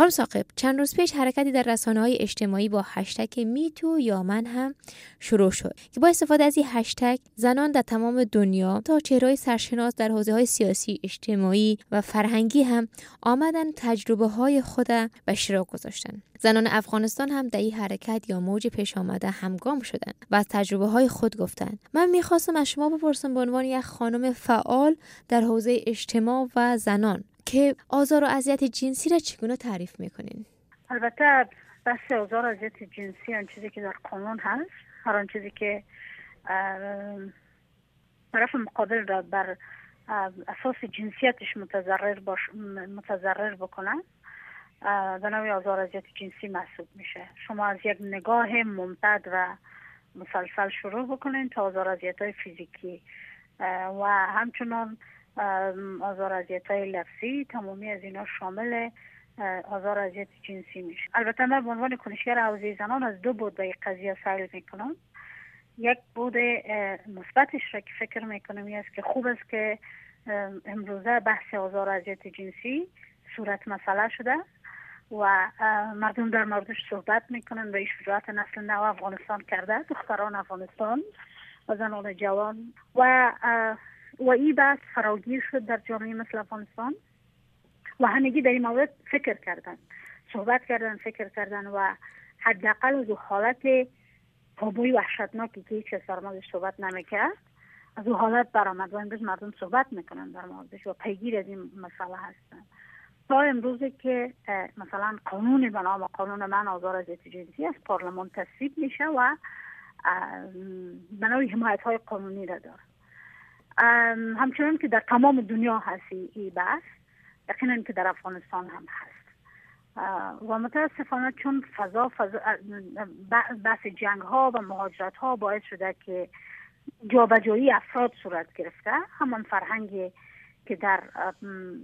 خانم ساقب چند روز پیش حرکتی در رسانه های اجتماعی با هشتگ میتو یا من هم شروع شد که با استفاده از این هشتگ زنان در تمام دنیا تا چهرهای سرشناس در حوزه های سیاسی اجتماعی و فرهنگی هم آمدن تجربه های خود به اشتراک گذاشتن. زنان افغانستان هم در این حرکت یا موج پیش آمده همگام شدن و از تجربه های خود گفتن. من می‌خواستم از شما بپرسم به عنوان یک خانم فعال در حوزه اجتماع و زنان که آزار و اذیت جنسی را چگونه تعریف می‌کنین؟ البته بحث آزار و اذیت جنسی آن چیزی که در قانون هست هر آن چیزی که طرف مقابل را بر اساس جنسیتش متضرر باش متضرر بکنن به نوع آزار اذیت جنسی محسوب میشه. شما از یک نگاه ممتد و مسلسل شروع بکنین تا آزار اذیت های فیزیکی و همچنان آزار اذیت های لفظی تمامی از اینا شامل آزار اذیت جنسی میشه. البته من به عنوان کنشگر حوزه زنان از دو بود به قضیه سعی می‌کنم. یک بود مثبتش را که فکر می‌کنم است که خوب است که امروزه بحث آزار اذیت جنسی صورت مسئله شده و مردم در موردش صحبت می‌کنن و شجاعت نسل نو افغانستان کرده دختران افغانستان و زنان جوان و و این بحث فراگیر شد در جامعه مثل افغانستان و همگی در این مورد فکر کردن صحبت کردن فکر کردن و حداقل از حالت تابوی وحشتناکی که هیچ موردش صحبت نمی‌کرد از او حالت برآمد و امروز مردم صحبت می‌کنن در موردش و پیگیر از این مسئله هستن. تا امروزی که مثلا قانون به نام قانون من آزار از جنسی از پارلمان تصویب میشه و بنای حمایت های قانونی را داره. همچنان که در تمام دنیا هستی ای بحث یقینا که در افغانستان هم هست. و متاسفانه چون فضا, فضا بحث جنگ ها و مهاجرت ها باعث شده که جابجایی افراد صورت گرفته همان فرهنگ که در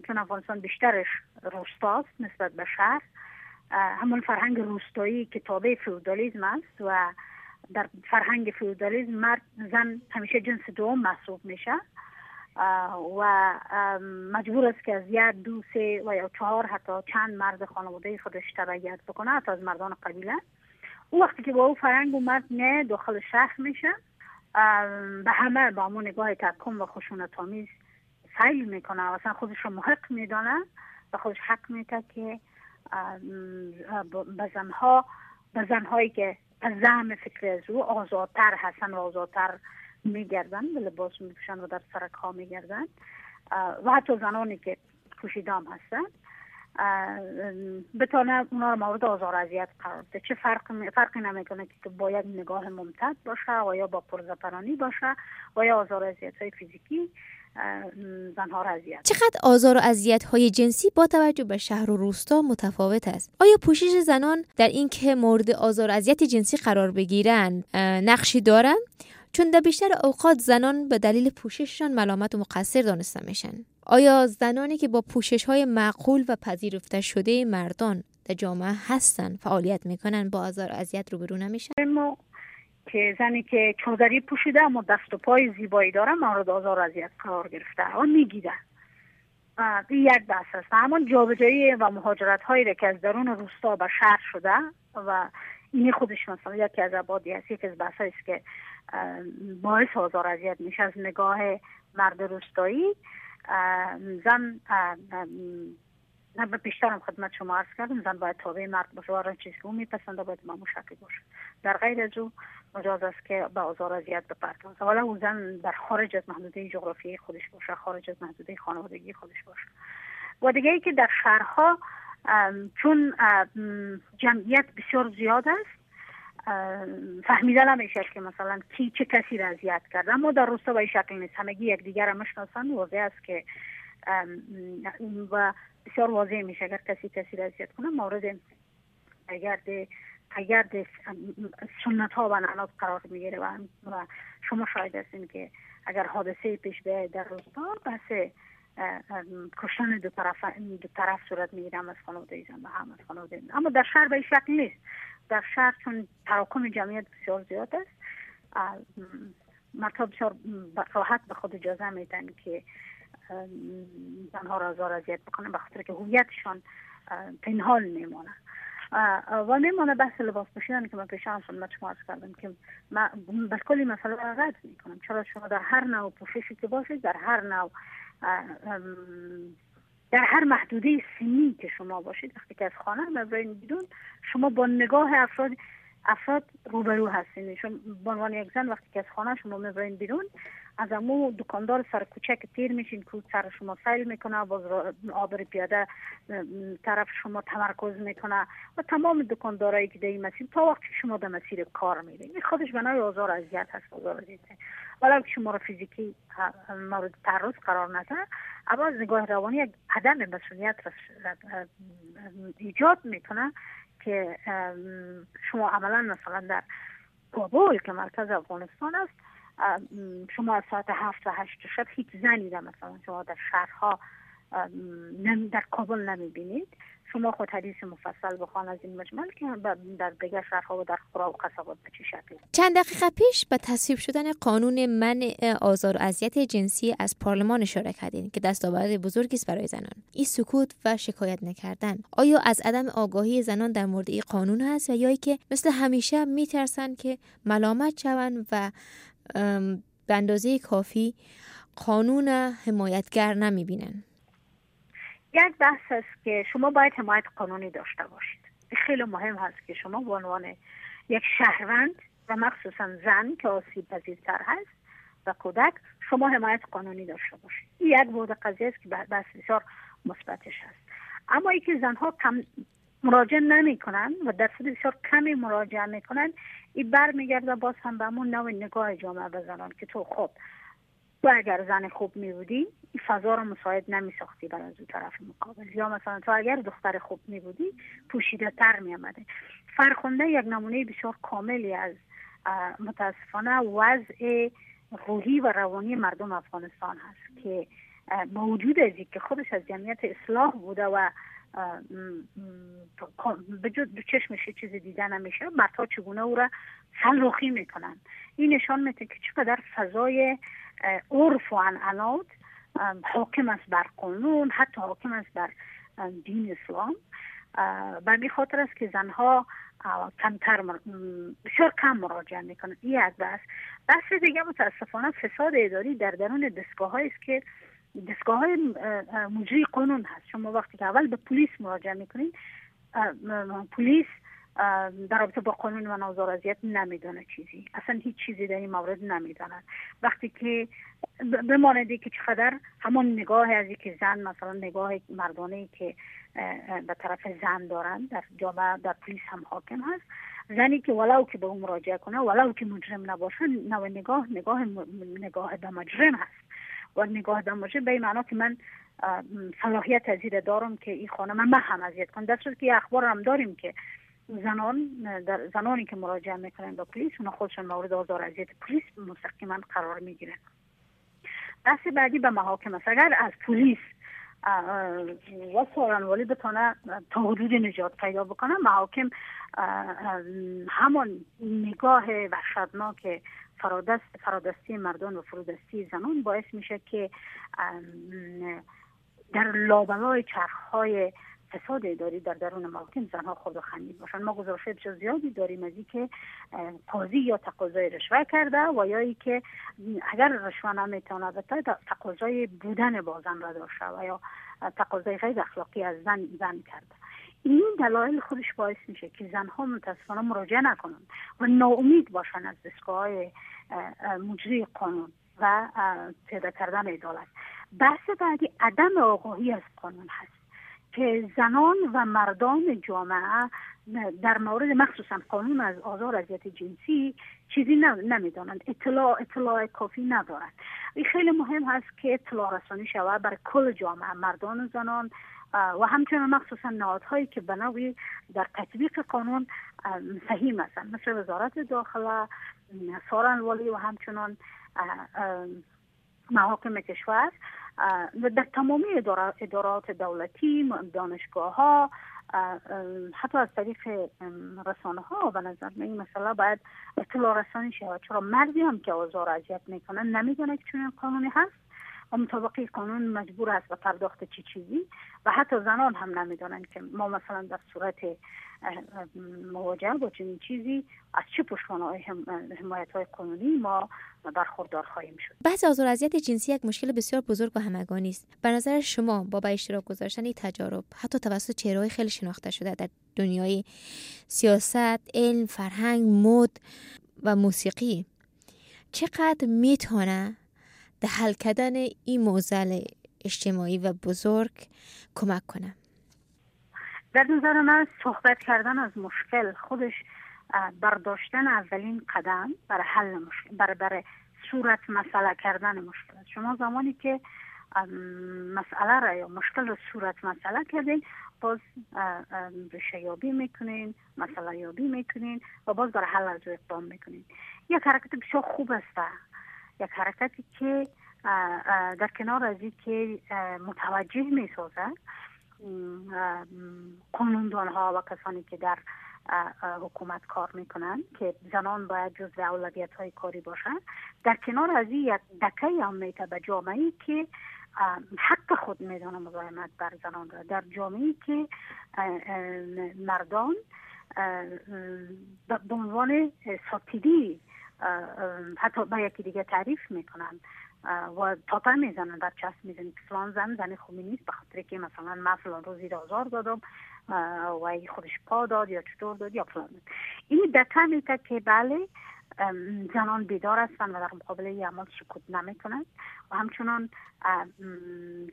چون افغانستان بیشترش روستاست نسبت به شهر همون فرهنگ روستایی که تابع فیودالیزم است و در فرهنگ فیودالیزم مرد زن همیشه جنس دوم محسوب میشه. و مجبور است که از یک دو سه و یا چهار حتی چند مرد خانواده خودش تبعیت بکنه حتی از مردان قبیله. او وقتی که با او فرهنگ و مرد نه داخل شهر میشه. به همه با همون نگاه تکم و خشونت آمیز سیل می‌کنه. و اصلا خودش رو محق میدانه و خودش حق میده که به زنها به زنهایی که از زعم فکر از او آزادتر هستن و آزادتر میگردن به لباس میپوشن و در سرک ها میگردن و حتی زنانی که کشیدام هستن بتانه اونا رو مورد آزار اذیت قرار ده چه فرق فرقی نمی‌کنه که باید نگاه ممتد باشه و یا با پرزپرانی باشه و یا آزار اذیت های فیزیکی زنها را اذیت چقدر آزار و اذیت های جنسی با توجه به شهر و روستا متفاوت است. آیا پوشش زنان در اینکه مورد آزار و اذیت جنسی قرار بگیرند نقشی دارند چون در بیشتر اوقات زنان به دلیل پوشششان ملامت و مقصر دانسته میشن. آیا زنانی که با پوشش های معقول و پذیرفته شده مردان در جامعه هستن فعالیت می‌کنن با آزار و اذیت روبرو نمیشن؟ که زنی که چادری پوشیده اما دست و پای زیبایی داره مورد آزار اذیت قرار گرفته. و می‌گیره یک بحث است. همون جابجایی و مهاجرت هایی که از درون روستا به شهر شده و این خودش مثلا یکی از عبادی است یکی از بحث است که باعث آزار اذیت میشه از نگاه مرد روستایی. زن نه به بیشترم خدمت شما عرض کردم زن باید تابع مرد باشه و چیزی که اون میپسنده باید به شکل باشه. در غیر از او مجاز است که به آزار اذیت بپردازه ولی اون زن در خارج از محدوده جغرافیایی خودش باشه خارج از محدوده خانوادگی خودش باشه. و دیگه ای که در شهرها چون جمعیت بسیار زیاد است فهمیده نمیشه که مثلا کی چه کسی را اذیت کرده. اما در روستا به شکل نیست. همگی یکدیگر را می‌شناسن واضح است که و بسیار واضح میشه اگر کسی کسی را اذیت کنه مورد اگر اگر سنت ها و نعنات قرار می‌گیره و, شما شاید هستین که اگر حادثه پیش بیاید در روستا بس کشتن دو طرف دو طرف صورت می‌گیره از خانواده زن و هم از خانواده اما در شهر به شکل نیست. در شهر چون تراکم جمعیت بسیار زیاد است. مردها بسیار راحت به خود اجازه میدن که زنها را آزار اذیت بکنن به خاطر که هویتشان پنهان میمونه و میمانه بحث لباس پوشیدن که من پیشان خدمت شما کردم که من کلی مسئله را رد می‌کنم. چرا؟ شما در هر نوع پوششی که باشید در هر نوع در هر محدوده سنی که شما باشید وقتی که از خانه مبرین بیرون شما با نگاه افراد افراد روبرو هستین. شما به عنوان یک زن وقتی که از خانه شما می‌برین بیرون از امو دکاندار سر کوچک تیر میشین که سر شما سیل می‌کنه باز آبر پیاده طرف شما تمرکز می‌کنه و تمام دکاندارایی که در این مسیر تا وقتی شما در مسیر کار میرین. این خودش بنای آزار اذیت هست آزار اذیت ولی که شما را فیزیکی مورد تعرض قرار نده اما از نگاه روانی یک عدم مسئولیت ایجاد می‌کنه که شما عملا مثلا در کابل که مرکز افغانستان است شما ساعت هفت و هشت شب هیچ زنی در مثلا شما در شهرها در کابل نمی‌بینید. شما خود حدیث مفصل بخوان از این مجمل که در دیگر شهرها و در خورا و قصبات به چه شکل چند دقیقه پیش به تصویب شدن قانون منع آزار و اذیت جنسی از پارلمان اشاره کردین که دستاورد بزرگی است برای زنان. این سکوت و شکایت نکردن. آیا از عدم آگاهی زنان در مورد این قانون هست و یا که مثل همیشه میترسن که ملامت شوند و به اندازه کافی قانون حمایتگر نمی‌بینن. یک بحث است که شما باید حمایت قانونی داشته باشید. خیلی مهم هست که شما به عنوان یک شهروند و مخصوصا زن که آسیب پذیرتر هست و کودک شما حمایت قانونی داشته باشید. این یک بود قضیه است که بحث بسیار مثبتش هست. اما ای که زنها کم مراجعه نمی کنن و درصد بسیار کمی مراجعه می‌کنن. این برمیگرده باز هم به همون نوع نگاه جامعه به زنان که تو خب تو اگر زن خوب می بودی این فضا رو مساعد نمی ساختی برای از طرف مقابل. یا مثلا تو اگر دختر خوب می بودی پوشیده تر می آمده فرخونده یک نمونه بسیار کاملی از متاسفانه وضع روحی و روانی مردم افغانستان هست که موجود از که خودش از جمعیت اصلاح بوده و به جد چشمش چیز دیده نمیشه مردها چگونه او را سلوخی می‌کنن؟ این نشان میده که چقدر فضای عرف و عنعنات حاکم است بر قانون حتی حاکم است بر دین اسلام. به این خاطر است که زنها کمتر بسیار کم مراجعه می‌کنن. این یک بحث بحث دیگه متاسفانه فساد اداری در درون دستگاه است که دستگاه های مجری قانون هست. شما وقتی که اول به پلیس مراجعه می‌کنید پلیس در رابطه با قانون و نوزار اذیت نمیدانه چیزی. اصلا هیچ چیزی در این مورد نمی‌داند وقتی که بماند که چقدر همون نگاه از که زن مثلا نگاه مردانه که به طرف زن دارن در جامعه در پلیس هم حاکم هست زنی که ولو که به اون مراجعه کنه ولو که مجرم نباشه نوع نگاه نگاه نگاه به مجرم هست. و نگاه دم باشه به این معنا که من صلاحیت از دارم که این خانه من هم اذیت کنم. در که اخبار هم داریم که زنان در زنانی که مراجعه می‌کنن با پلیس اونا خودشون مورد آزار اذیت پلیس مستقیما قرار می‌گیرن. بحث بعدی به محاکم است. اگر از پلیس و سارنوالی بتونه تا حدود نجات پیدا بکنه محاکم همون نگاه وحشتناک فرادست فرادستی مردان و فرودستی زنان باعث میشه که در لابلای چرخهای فساد اداری در درون محاکم زنها خود خمیر باشن ما گزارش بسیار زیادی داریم از که قاضی یا تقاضای رشوه کرده و یا ای که اگر رشوه نمی‌تونه بده تقاضای بودن با زن را داشته و یا تقاضای غیر اخلاقی از زن زن کرده. این دلایل خودش باعث میشه که زنها متاسفانه مراجعه نکنن و ناامید باشن از دستگاه مجری قانون و پیدا کردن عدالت. بحث بعدی عدم آگاهی از قانون هست که زنان و مردان جامعه در مورد مخصوصا قانون از آزار اذیت جنسی چیزی نمی‌دانند. اطلاع اطلاع کافی ندارند. این خیلی مهم هست که اطلاع رسانی شود بر کل جامعه مردان و زنان. و همچنان مخصوصا نهادهایی که به در تطبیق قانون فهیم هستند. مثل وزارت داخله سارن والی و همچنان محاکم کشور. و در تمامی ادارات دولتی دانشگاه ها حتی از طریق رسانه ها به نظر این مسئله باید اطلاع رسانی شود. چرا مردی هم که آزار اذیت می‌کنن نمی‌دونه که چون قانونی هست؟ مطابق قانون مجبور است به پرداخت چی چیزی؟ و حتی زنان هم نمی‌دانند که ما مثلا در صورت مواجهه با چنین چیزی از چه پشتوانه حمایت های قانونی ما برخوردار خواهیم شد. بحث آزار اذیت جنسی یک مشکل بسیار بزرگ و همگانی است. به نظر شما با به اشتراک گذاشتن تجارب حتی توسط چهرههای خیلی شناخته شده در دنیای سیاست علم فرهنگ مد و موسیقی چقدر می‌تونه در حل کردن این موزل اجتماعی و بزرگ کمک کنه در نظر من صحبت کردن از مشکل خودش برداشتن اولین قدم برای حل مشکل برای, برای صورت مسئله کردن مشکل شما زمانی که مسئله را یا مشکل را صورت مسئله کردین باز ریشه یابی می‌کنین مسئله یابی می‌کنین و باز برای حل از اقدام می‌کنین. یک حرکت بسیار خوب است. یک حرکتی که در کنار از که متوجه می‌سازد قانوندان ها و کسانی که در حکومت کار می‌کنن که زنان باید جز اولویت های کاری باشن در کنار از این یک دکه هم میته به جامعه که حق خود میدانه مزاحمت بر زنان را. در جامعه که مردان به عنوان ساتیدی حتی به یکی دیگه تعریف می‌کنن و تاپه می‌زنن در چسب می‌زنن. فلان زن زن خوبی نیست به خاطر که مثلا من فلان روز زیر آزار دادم و خودش پا داد یا چطور داد یا فلان. این دکه که بله زنان بیدار هستن و در مقابل این عمل سکوت نمی‌کنن. و همچنان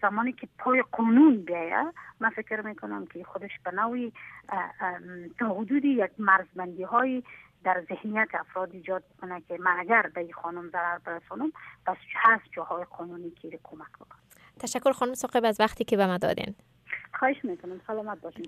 زمانی که پای قانون بیایه من فکر می‌کنم که خودش به نوعی تا حدودی یک مرزبندی های در ذهنیت افراد ایجاد کنه که من اگر به این خانم ضرر برسانم پس هست جاهای قانونی که کمک بکنم تشکر خانم سقیب از وقتی که به ما دادین. خواهش می‌کنم. سلامت باشین.